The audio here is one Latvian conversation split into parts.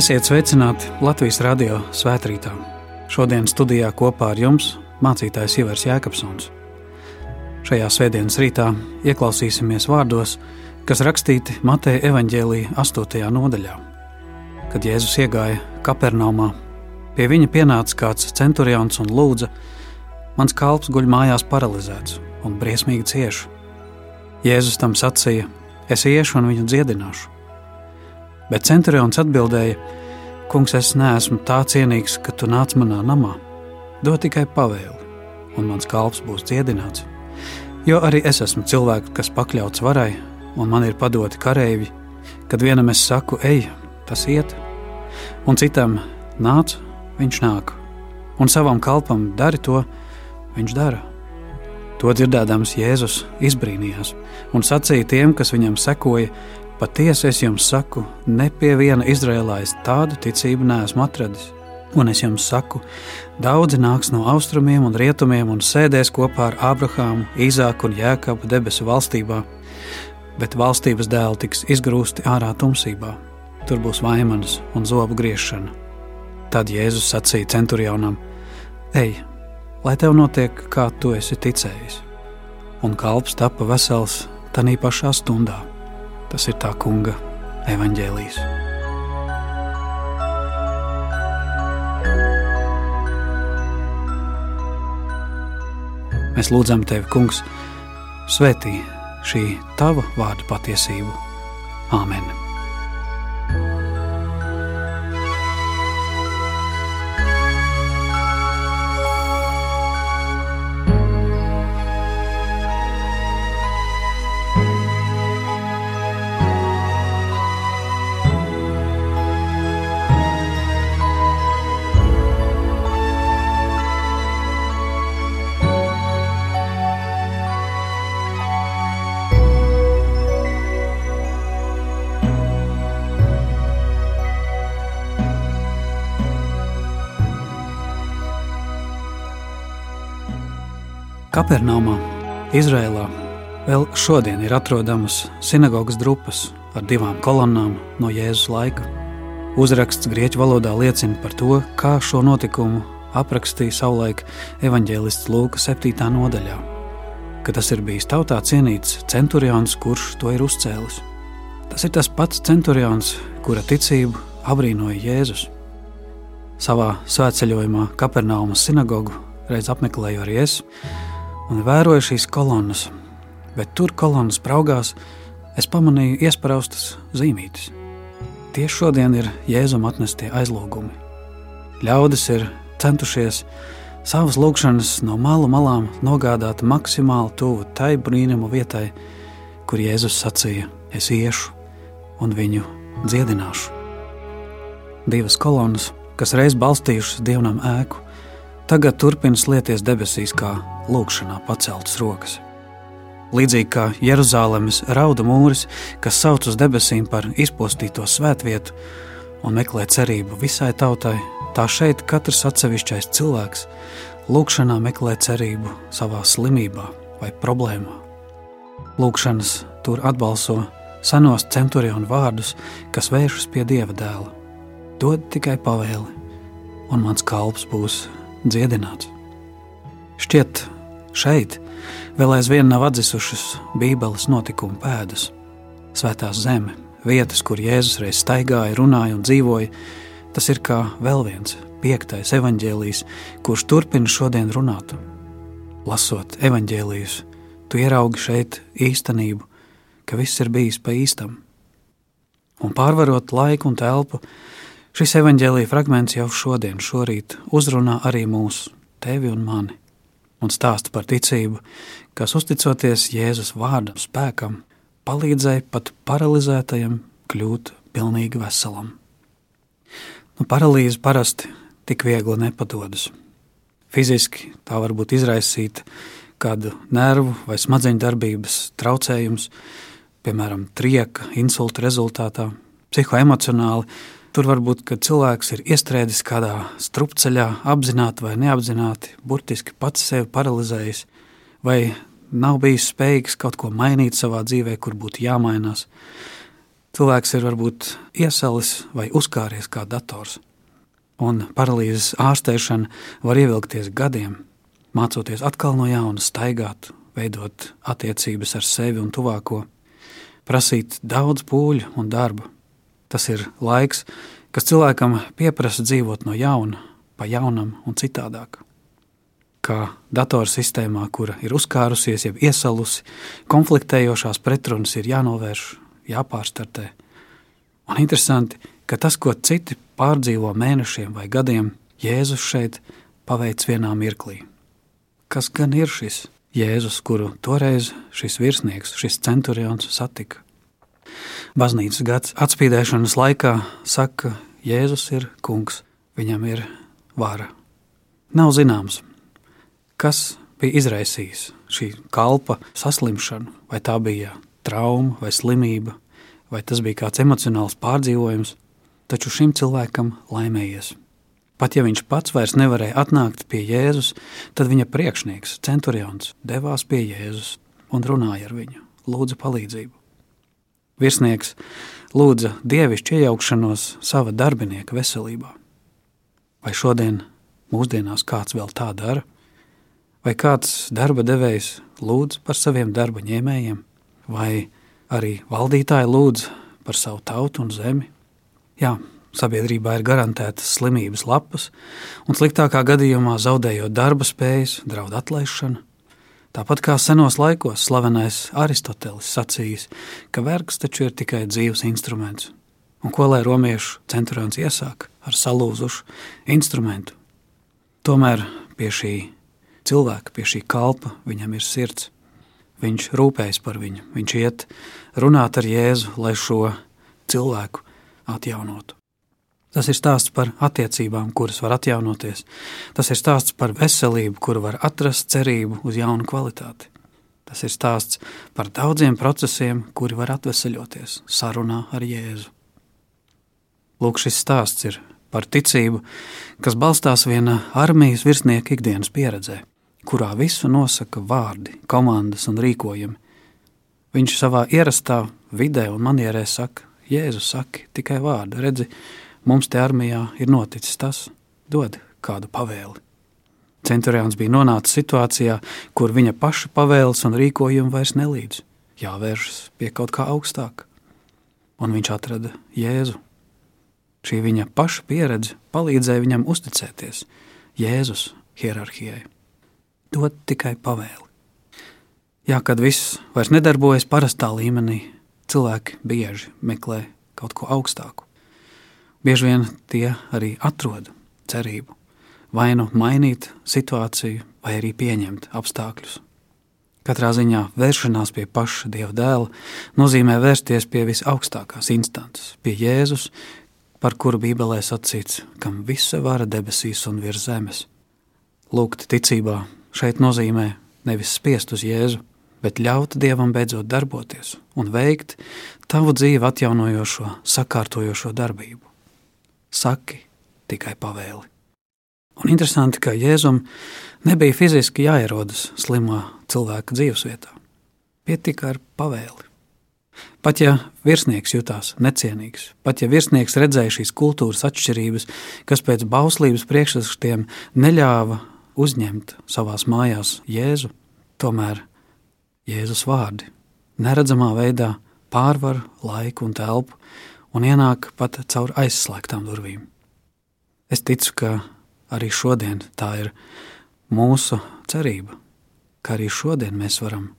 Esiet sveicināti Latvijas radio svētkrītā. Šodien studijā kopā ar jums mācītājs Ivars Jēkabsons. Šajā svētdienas rītā ieklausīsimies vārdos, kas rakstīti Mateja evaņģēlīja 8. nodaļā. Kad Jēzus iegāja Kapernaumā, pie viņa pienāca kāds centurions un lūdza: Mans kalps guļ mājās paralizēts un briesmīgi cieši. Jēzus tam sacīja: Es iešu un viņu dziedināšu. Bet centurions atbildēja: Kungs, es neesmu tā cienīgs, ka tu nāc manā namā. Dod tikai pavēli, un mans kalps būs dziedināts. Jo arī es esmu cilvēks, kas pakļauts varai, un man ir padoti kareivi. Kad vienam es saku, ej, tas iet, un citam nāc, viņš nāk, un savam kalpam dari to, viņš dara. To dzirdēdams Jēzus izbrīnījās un sacīja tiem, kas viņam sekoja, Patiesi es jums saku, ne pie viena Izrēlā es tādu ticību neesmu atradis. Un es jums saku, daudzi nāks no austrumiem un rietumiem un sēdēs kopā ar Abrahāmu, Īzāku un Jēkabu debesu valstībā, bet valstības dēli tiks izgrūsti ārā tumsībā. Tur būs vaimanas un zobu griešana. Tad Jēzus sacīja centurionam: Ej, lai tev notiek, kā tu esi ticējis. Un kalps tapa vesels tanī pašā stundā. Tas ir tā kunga evaņģēlijas. Mēs lūdzam tevi, Kungs, svētī šī tava vārda patiesību. Āmen! Kapernaumā, Izrēlā, vēl šodien ir atrodamas sinagogas drupas ar divām kolonnām no Jēzus laika. Uzraksts grieķu valodā liecina par to, kā šo notikumu aprakstīja savulaik evanģēlists Lūka 7. nodaļā, ka tas ir bijis tautā cienīts centurions, kurš to ir uzcēlis. Tas ir tas pats centurions, kura ticību abrīnoja Jēzus. Savā svētceļojumā Kapernaumas sinagogu reiz apmeklēju arī es, un vēroju šīs kolonnas, bet tur kolonnas braukās, es pamanīju iespraustas zīmītes. Tieši šodien ir Jēzum atnestie aizlūgumi. Ļaudis ir centušies savas lūgšanas no malu malām nogādāt maksimāli tuvu tai brīnumu vietai, kur Jēzus sacīja: Es iešu un viņu dziedināšu. Divas kolonas, kas reiz balstījušas dievnam ēku, tagad turpina slieties debesīs kā lūkšanā paceltas rokas. Līdzīgi kā Jeruzalemes rauda mūris, kas sauc uz debesīm par izpostīto svētvietu un meklē cerību visai tautai, tā šeit katrs atsevišķais cilvēks lūkšanā meklē cerību savā slimībā vai problēmā. Lūkšanas tur atbalso senos centurionu vārdus, kas vēršas pie dieva dēla. Dod tikai pavēli, un mans kalps būs dziedināts. Šķiet, šeit vēl aizvien nav atdzisušas Bībeles notikumu pēdas. Svētā zeme, vietas, kur Jēzus reiz staigāja, runāja un dzīvoja, tas ir kā vēl viens piektais evaņģēlijs, kurš turpina šodien runāt. Lasot evaņģēlijus, tu ieraugi šeit īstenību, ka viss ir bijis pa īstam. Un pārvarot laiku un telpu, Šis evaņģēlīja fragments jau šodien, šorīt, uzrunā arī mūsu, tevi un mani, un stāsta par ticību, kas uzticoties Jēzus vārdam, spēkam, palīdzēja pat paralizētajam kļūt pilnīgi veselam. Nu, paralīze parasti tik viegli nepadodas. Fiziski tā var būt izraisīta kādu nervu vai smadzeņu darbības traucējums, piemēram, trieka, insulta rezultātā, psihoemocionāli. Tur var būt, ka cilvēks ir iestrēdzis kādā strupceļā, apzināti vai neapzināti, burtiski pats sevi paralizējis, vai nav bijis spējīgs kaut ko mainīt savā dzīvē, kur būtu jāmainās. Cilvēks ir varbūt iesalis vai uzkāries kā dators, un paralīzes ārstēšana var ievilkties gadiem, mācoties atkal no jauna staigāt, veidot attiecības ar sevi un tuvāko, prasīt daudz pūļu un darba. Tas ir laiks, kas cilvēkam pieprasa dzīvot no jauna, pa jaunam un citādāk. Kā datorsistēmā, kura ir uzkārusies, jeb iesalusi, konfliktējošās pretrunas ir jānovērš, jāpārstartē. Un interesanti, ka tas, ko citi pārdzīvo mēnešiem vai gadiem, Jēzus šeit paveic vienā mirklī kas gan ir šis Jēzus, kuru toreiz šis virsnieks, šis centurions satika. Baznīcas gads atspīdēšanas laikā saka, Jēzus ir kungs, viņam ir vara. Nav zināms, kas bija izraisījis šī kalpa saslimšanu, vai tā bija trauma vai slimība, vai tas bija kāds emocionāls pārdzīvojums, taču šim cilvēkam laimējies. Pat ja viņš pats vairs nevarēja atnākt pie Jēzus, tad viņa priekšnieks, centurions, devās pie Jēzus un runāja ar viņu, lūdza palīdzību. Virsnieks lūdza dievišķu iejaukšanos sava darbinieka veselībā. Vai šodien, mūsdienās, kāds vēl tā dara? Vai kāds darba devējs lūdz par saviem darba ņēmējiem, vai arī valdītāji lūdz par savu tautu un zemi? Jā, Sabiedrībā ir garantētas slimības lapas, un sliktākā gadījumā zaudējot darba spējas, draud atlaišana. Tāpat kā senos laikos slavenais Aristotelis sacījis, ka vergs taču ir tikai dzīves instruments. Un ko lai romiešu centurions iesāk ar salūzušu instrumentu? Tomēr pie šī cilvēka, pie šī kalpa viņam ir sirds. Viņš rūpējas par viņu, viņš iet runāt ar Jēzu, lai šo cilvēku atjaunotu. Tas ir stāsts par attiecībām, kuras var atjaunoties. Tas ir stāsts par veselību, kuru var atrast cerību uz jaunu kvalitāti. Tas ir stāsts par daudziem procesiem, kuri var atvesaļoties sarunā ar Jēzu. Lūk, šis stāsts ir par ticību, kas balstās viena armijas virsnieka ikdienas pieredzē, kurā visu nosaka vārdi, komandas un rīkojumi. Viņš savā ierastā vidē un manierē saka, Jēzus saka tikai vārdu, redzi, mums te armijā ir noticis tas, dod kādu pavēli. Centurions bija nonācis situācijā, kur viņa paša pavēles un rīkojumi vairs nelīdz, jāvēršas pie kaut kā augstāka. Un viņš atrada Jēzu. Šī viņa paša pieredze palīdzēja viņam uzticēties Jēzus hierarhijai. Dod tikai pavēli. Jā, kad viss vairs nedarbojas parastā līmenī, cilvēki bieži meklē kaut ko augstāku. Bieži vien tie arī atrod cerību, vai nu mainīt situāciju, vai arī pieņemt apstākļus. Katrā ziņā vēršanās pie paša Dieva dēla nozīmē vērsties pie visaugstākās instances, pie Jēzus, par kuru Bībelē sacīts, kam visa vara debesīs un virs zemes. Lūgt ticībā šeit nozīmē nevis spiest uz Jēzu, bet ļaut Dievam beidzot darboties un veikt tavu dzīvi atjaunojošo, sakārtojošo darbību saki tikai pavēli. Un interesanti, ka Jēzum nebija fiziski jāierodas slimā cilvēka dzīvesvietā. Pietika ar pavēli. Pat ja virsnieks jutās necienīgs, pat ja virsnieks redzēja šīs kultūras atšķirības, kas pēc bauslības priekšstatiem neļāva uzņemt savās mājās Jēzu, tomēr Jēzus vārdi neredzamā veidā pārvar laiku un telpu un ienāk pat caur aizslēgtām durvīm. Es ticu, ka arī šodien tā ir mūsu cerība, ka arī šodien mēs varam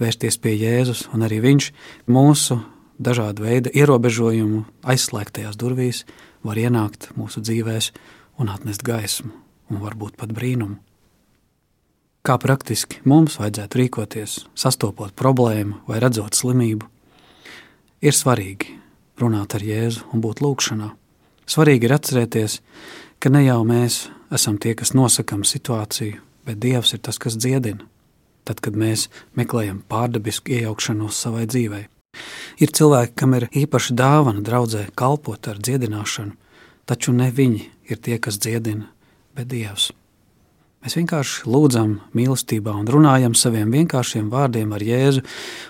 vērsties pie Jēzus, un arī Viņš mūsu dažādu veidu ierobežojumu aizslēgtajās durvīs var ienākt mūsu dzīvēs un atnest gaismu, un varbūt pat brīnumu. Kā praktiski mums vajadzētu rīkoties, sastopot problēmu vai redzot slimību, ir svarīgi runāt ar Jēzu un būt lūgšanā. Svarīgi ir atcerēties, ka ne jau mēs esam tie, kas nosakām situāciju, bet Dievs ir tas, kas dziedina. Tad, kad mēs meklējam pārdabisku iejaukšanos savai dzīvei, ir cilvēki, kam ir īpaša dāvana draudzē kalpot ar dziedināšanu, taču ne viņi ir tie, kas dziedina, bet Dievs. Mēs vienkārši lūdzam mīlestībā un runājam saviem vienkāršiem vārdiem ar Jēzu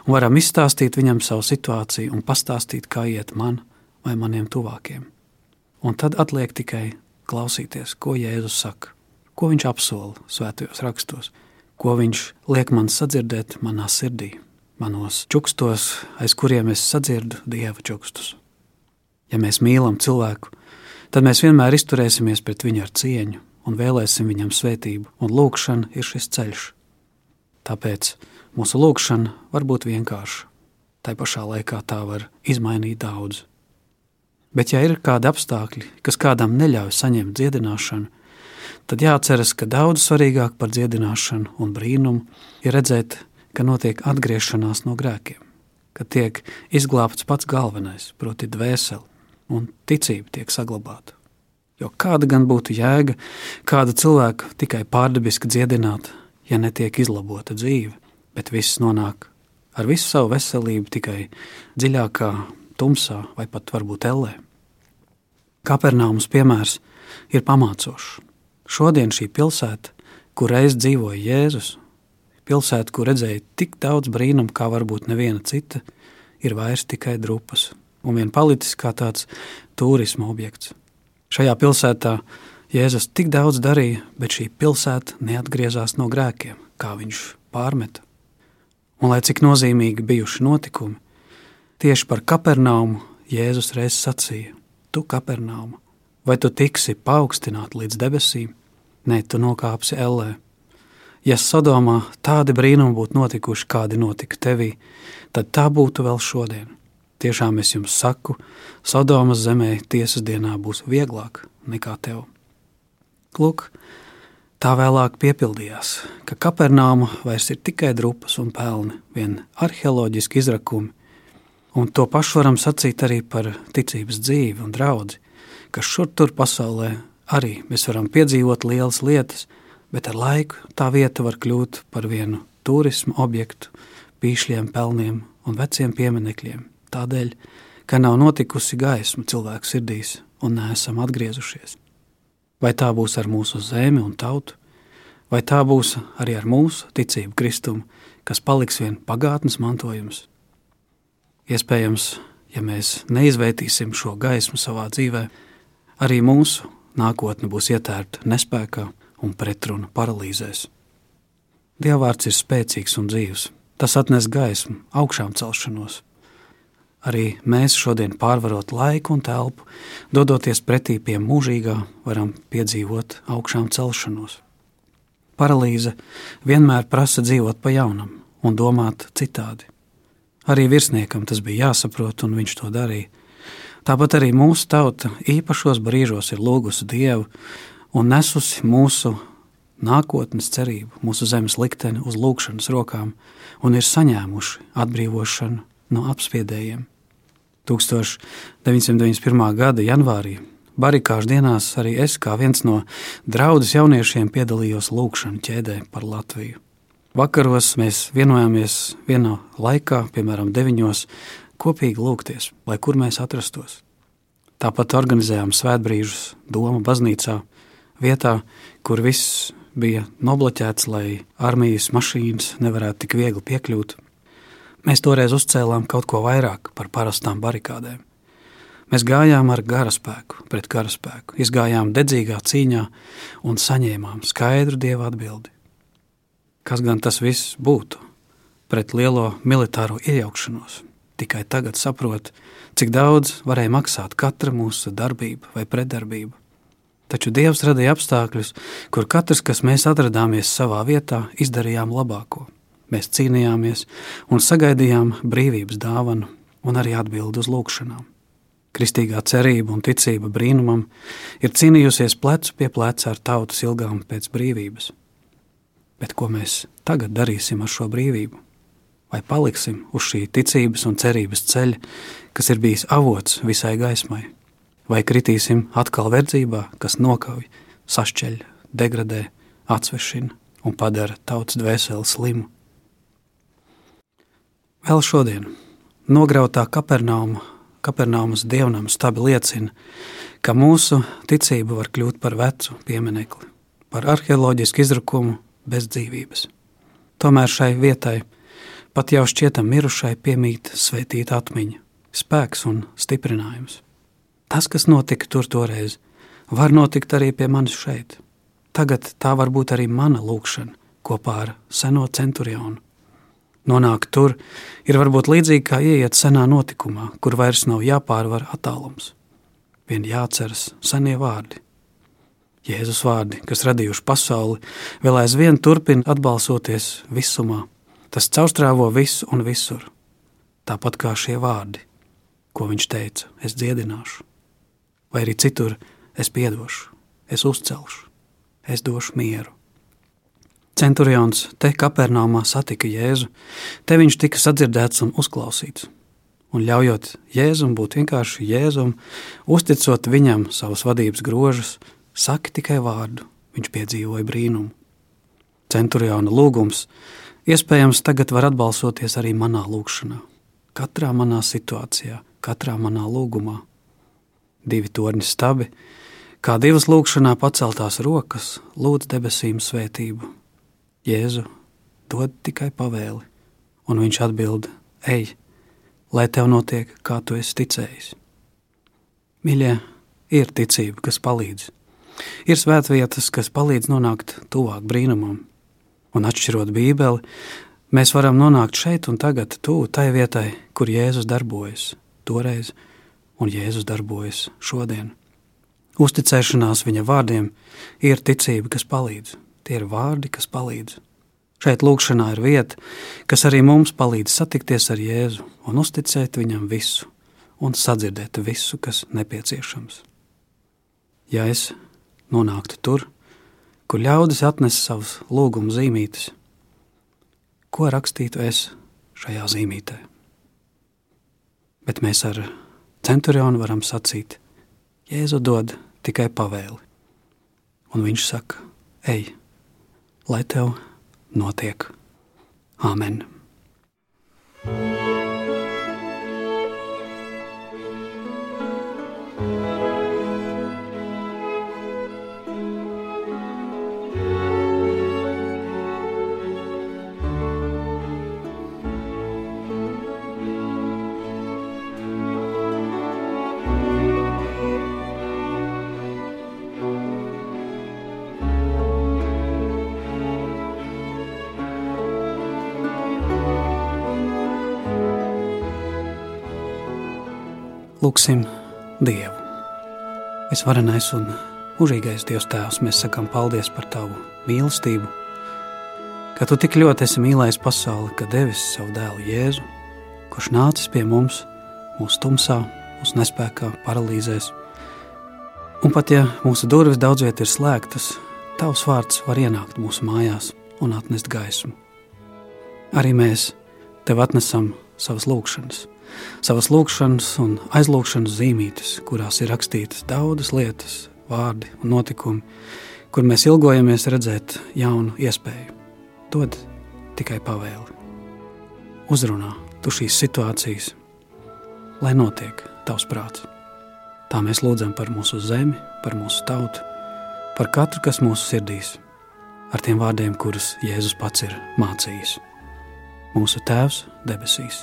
un varam izstāstīt viņam savu situāciju un pastāstīt, kā iet man vai maniem tuvākiem. Un tad atliek tikai klausīties, ko Jēzus saka, ko viņš apsola svētajos rakstos, ko viņš liek man sadzirdēt manā sirdī, manos čukstos, aiz kuriem es sadzirdu Dieva čukstus. Ja mēs mīlam cilvēku, tad mēs vienmēr izturēsimies pret viņu ar cieņu un vēlēsim viņam svētību, un lūkšana ir šis ceļš. Tāpēc mūsu lūkšana var būt vienkārša, tai pašā laikā tā var izmainīt daudz. Bet, ja ir kādi apstākļi, kas kādam neļauj saņemt dziedināšanu, tad jāatceras, ka daudz svarīgāk par dziedināšanu un brīnumu ir redzēt, ka notiek atgriešanās no grēkiem, ka tiek izglābts pats galvenais, proti, dvēseli, un ticība tiek saglabāta. Jo kāda gan būtu jēga kādu cilvēku tikai pārdabiski dziedināt, ja netiek izlabota dzīve, bet viss nonāk ar visu savu veselību tikai dziļākā tumsā vai pat varbūt ellē. Kapernāums piemērs ir pamācošs. Šodien šī pilsēta, kur reiz dzīvoja Jēzus, pilsēta, kur redzēja tik daudz brīnumu, kā varbūt neviena cita, ir vairs tikai drupas un vien palicis kā tāds turisma objekts. Šajā pilsētā Jēzus tik daudz darīja, bet šī pilsēta neatgriezās no grēkiem, kā viņš pārmeta. Un lai cik nozīmīgi bijuši notikumi, tieši par Kapernaumu Jēzus reiz sacīja: Tu, Kapernaumu, vai tu tiksi paaugstināt līdz debesīm? Nē, tu nokāpsi ellē. Ja Sodomā tādi brīnumi būtu notikuši, kādi notika tevī, tad tā būtu vēl šodien. Tiešām es jums saku, Sodomas zemē tiesas dienā būs vieglāk nekā tev. Lūk, tā vēlāk piepildījās, ka Kapernāma vairs ir tikai drupas un pelni, vien arheoloģiski izrakumi, un to pašu varam sacīt arī par ticības dzīvi un draudzi, ka šur tur pasaulē arī mēs varam piedzīvot lielas lietas, bet ar laiku tā vieta var kļūt par vienu turismu objektu, pīšļiem, pelniem un veciem pieminekļiem tādēļ, ka nav notikusi gaisma cilvēku sirdīs un neesam atgriezušies. Vai tā būs ar mūsu zemi un tautu, vai tā būs arī ar mūsu ticību Kristumu, kas paliks vien pagātnes mantojums. Iespējams, ja mēs neizvērtīsim šo gaismu savā dzīvē, arī mūsu nākotne būs ietērta nespējā un pretrunu paralīzēs. Dievvvārds ir spēcīgs un dzīves. Tas atnes gaismu, augšām celšanos, Arī mēs šodien pārvarot laiku un telpu, dodoties pretī pie mūžīgā, varam piedzīvot augšām celšanos. Paralīze vienmēr prasa dzīvot pa jaunam un domāt citādi. Arī virsniekam tas bija jāsaprot, un viņš to darīja. Tāpat arī mūsu tauta īpašos brīžos ir lūgusi Dievu un nesusi mūsu nākotnes cerību, mūsu zemes likteni uz lūgšanas rokām un ir saņēmuši atbrīvošanu no apspiedējiem. 1991. gada janvārī barikāžu dienās arī es, kā viens no draudzes jauniešiem, piedalījos lūkšanā ķēdē par Latviju. Vakaros mēs vienojāmies vienā laikā, piemēram, deviņos, kopīgi lūgties, lai kur mēs atrastos. Tāpat organizējām svētbrīžus Doma baznīcā, vietā, kur viss bija nobloķēts, lai armijas mašīnas nevarētu tik viegli piekļūt Mēs toreiz uzcēlām kaut ko vairāk par parastām barikādēm. Mēs gājām ar garaspēku pret karaspēku, izgājām dedzīgā cīņā un saņēmām skaidru dievu atbildi. Kas gan tas viss būtu pret lielo militāro iejaukšanos? Tikai tagad saprotu, cik daudz varēja maksāt katra mūsu darbība vai pretdarbība. Taču Dievs radīja apstākļus, kur katrs, kas mēs atradāmies savā vietā, izdarījām labāko. Mēs cīnījāmies un sagaidījām brīvības dāvanu un arī atbildi uz lūgšanām. Kristīgā cerība un ticība brīnumam ir cīnījusies plecu pie pleca ar tautas ilgām pēc brīvības. Bet ko mēs tagad darīsim ar šo brīvību? Vai paliksim uz šī ticības un cerības ceļa, kas ir bijis avots visai gaismai? vai kritīsim atkal verdzībā, kas nokauj, sašķeļ, degradē, atsvešina un padara tautas dvēseli slimu. Vēl šodien nokrautā Kapernauma, Kapernaumas dievnam stabi liecina, ka mūsu ticība var kļūt par vecu pieminekli, par arheoloģisku izrakumu bez dzīvības. Tomēr šai vietai, pat jau šķietam mirušai, piemīt svētīta atmiņa, spēks un stiprinājums. Tas, kas notika tur toreiz, var notikt arī pie manis šeit. Tagad tā var būt arī mana lūkšana kopā ar seno centurionu. Nonākt tur ir varbūt līdzīgi kā ieiet senā notikumā, kur vairs nav jāpārvar attālums. Vien jāceras senie vārdi. Jēzus vārdi, kas radījuši pasauli, vēl aizvien turpina atbalsoties visumā. Tas caurstrāvo visu un visur. Tāpat kā šie vārdi, ko viņš teica, es dziedināšu, vai arī citur es piedošu, es uzcelšu es došu mieru. Centurions te Kapernāmā satika Jēzu, te viņš tika sadzirdēts un uzklausīts. Un ļaujot Jēzum būt vienkārši Jēzum, uzticot viņam savus vadības grožus, saka tikai vārdu, viņš piedzīvoja brīnumu. Centuriona lūgums iespējams tagad var atbalsoties arī manā lūgšanā, katrā manā situācijā, katrā manā lūgumā. Divi torņi stabi, Kā divas lūkšanā paceltās rokas, lūdz debesīm svētību. Jēzu dod tikai pavēli, un viņš atbild: Ej, lai tev notiek, kā tu esi ticējis. Mīļie, ir ticība, kas palīdz. Ir svētvietas, kas palīdz nonākt tuvāk brīnumam, un atšķirot Bībeli, mēs varam nonākt šeit un tagad, tuvu tai vietai, kur Jēzus darbojas toreiz, un Jēzus darbojas šodien. Uzticēšanās viņa vārdiem ir ticība, kas palīdz. Tie ir vārdi, kas palīdz. Šeit lūkšanā ir vieta, kas arī mums palīdz satikties ar Jēzu un uzticēt viņam visu un sadzirdēt visu, kas nepieciešams. Ja es nonāktu tur, kur ļaudis atnes savus lūgumu zīmītes, ko rakstītu es šajā zīmītē? Bet mēs ar centurionu varam sacīt, Jēzu dod tikai pavēli. Un viņš saka, ej, lai tev notiek. Āmen! Lūksim Dievu. Visvarenais un mūžīgais Dievs Tēvs, mēs sakām paldies par Tavu mīlestību, ka Tu tik ļoti esi mīlējis pasauli, ka devis savu dēlu Jēzu, kurš nācis pie mums, mūsu tumsā, mūsu nespējā, paralīzēs. Un pat ja mūsu durvis daudz viet ir slēgtas, Tavs vārds var ienākt mūsu mājās un atnest gaismu. Arī mēs Tev atnesam savas lūgšanas savas lūkšanas un aizlūkšanas zīmītes, kurās ir rakstītas daudzas lietas, vārdi un notikumi, kur mēs ilgojamies redzēt jaunu iespēju. Dod tikai pavēli. Uzrunā tu šīs situācijas, lai notiek tavs prāts. Tā mēs lūdzam par mūsu zemi, par mūsu tautu, par katru, kas mūsu sirdīs, ar tiem vārdiem, kurus Jēzus pats ir mācījis. Mūsu Tēvs debesīs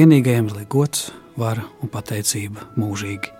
Vienīgajam ir gods, vara un pateicība mūžīgi.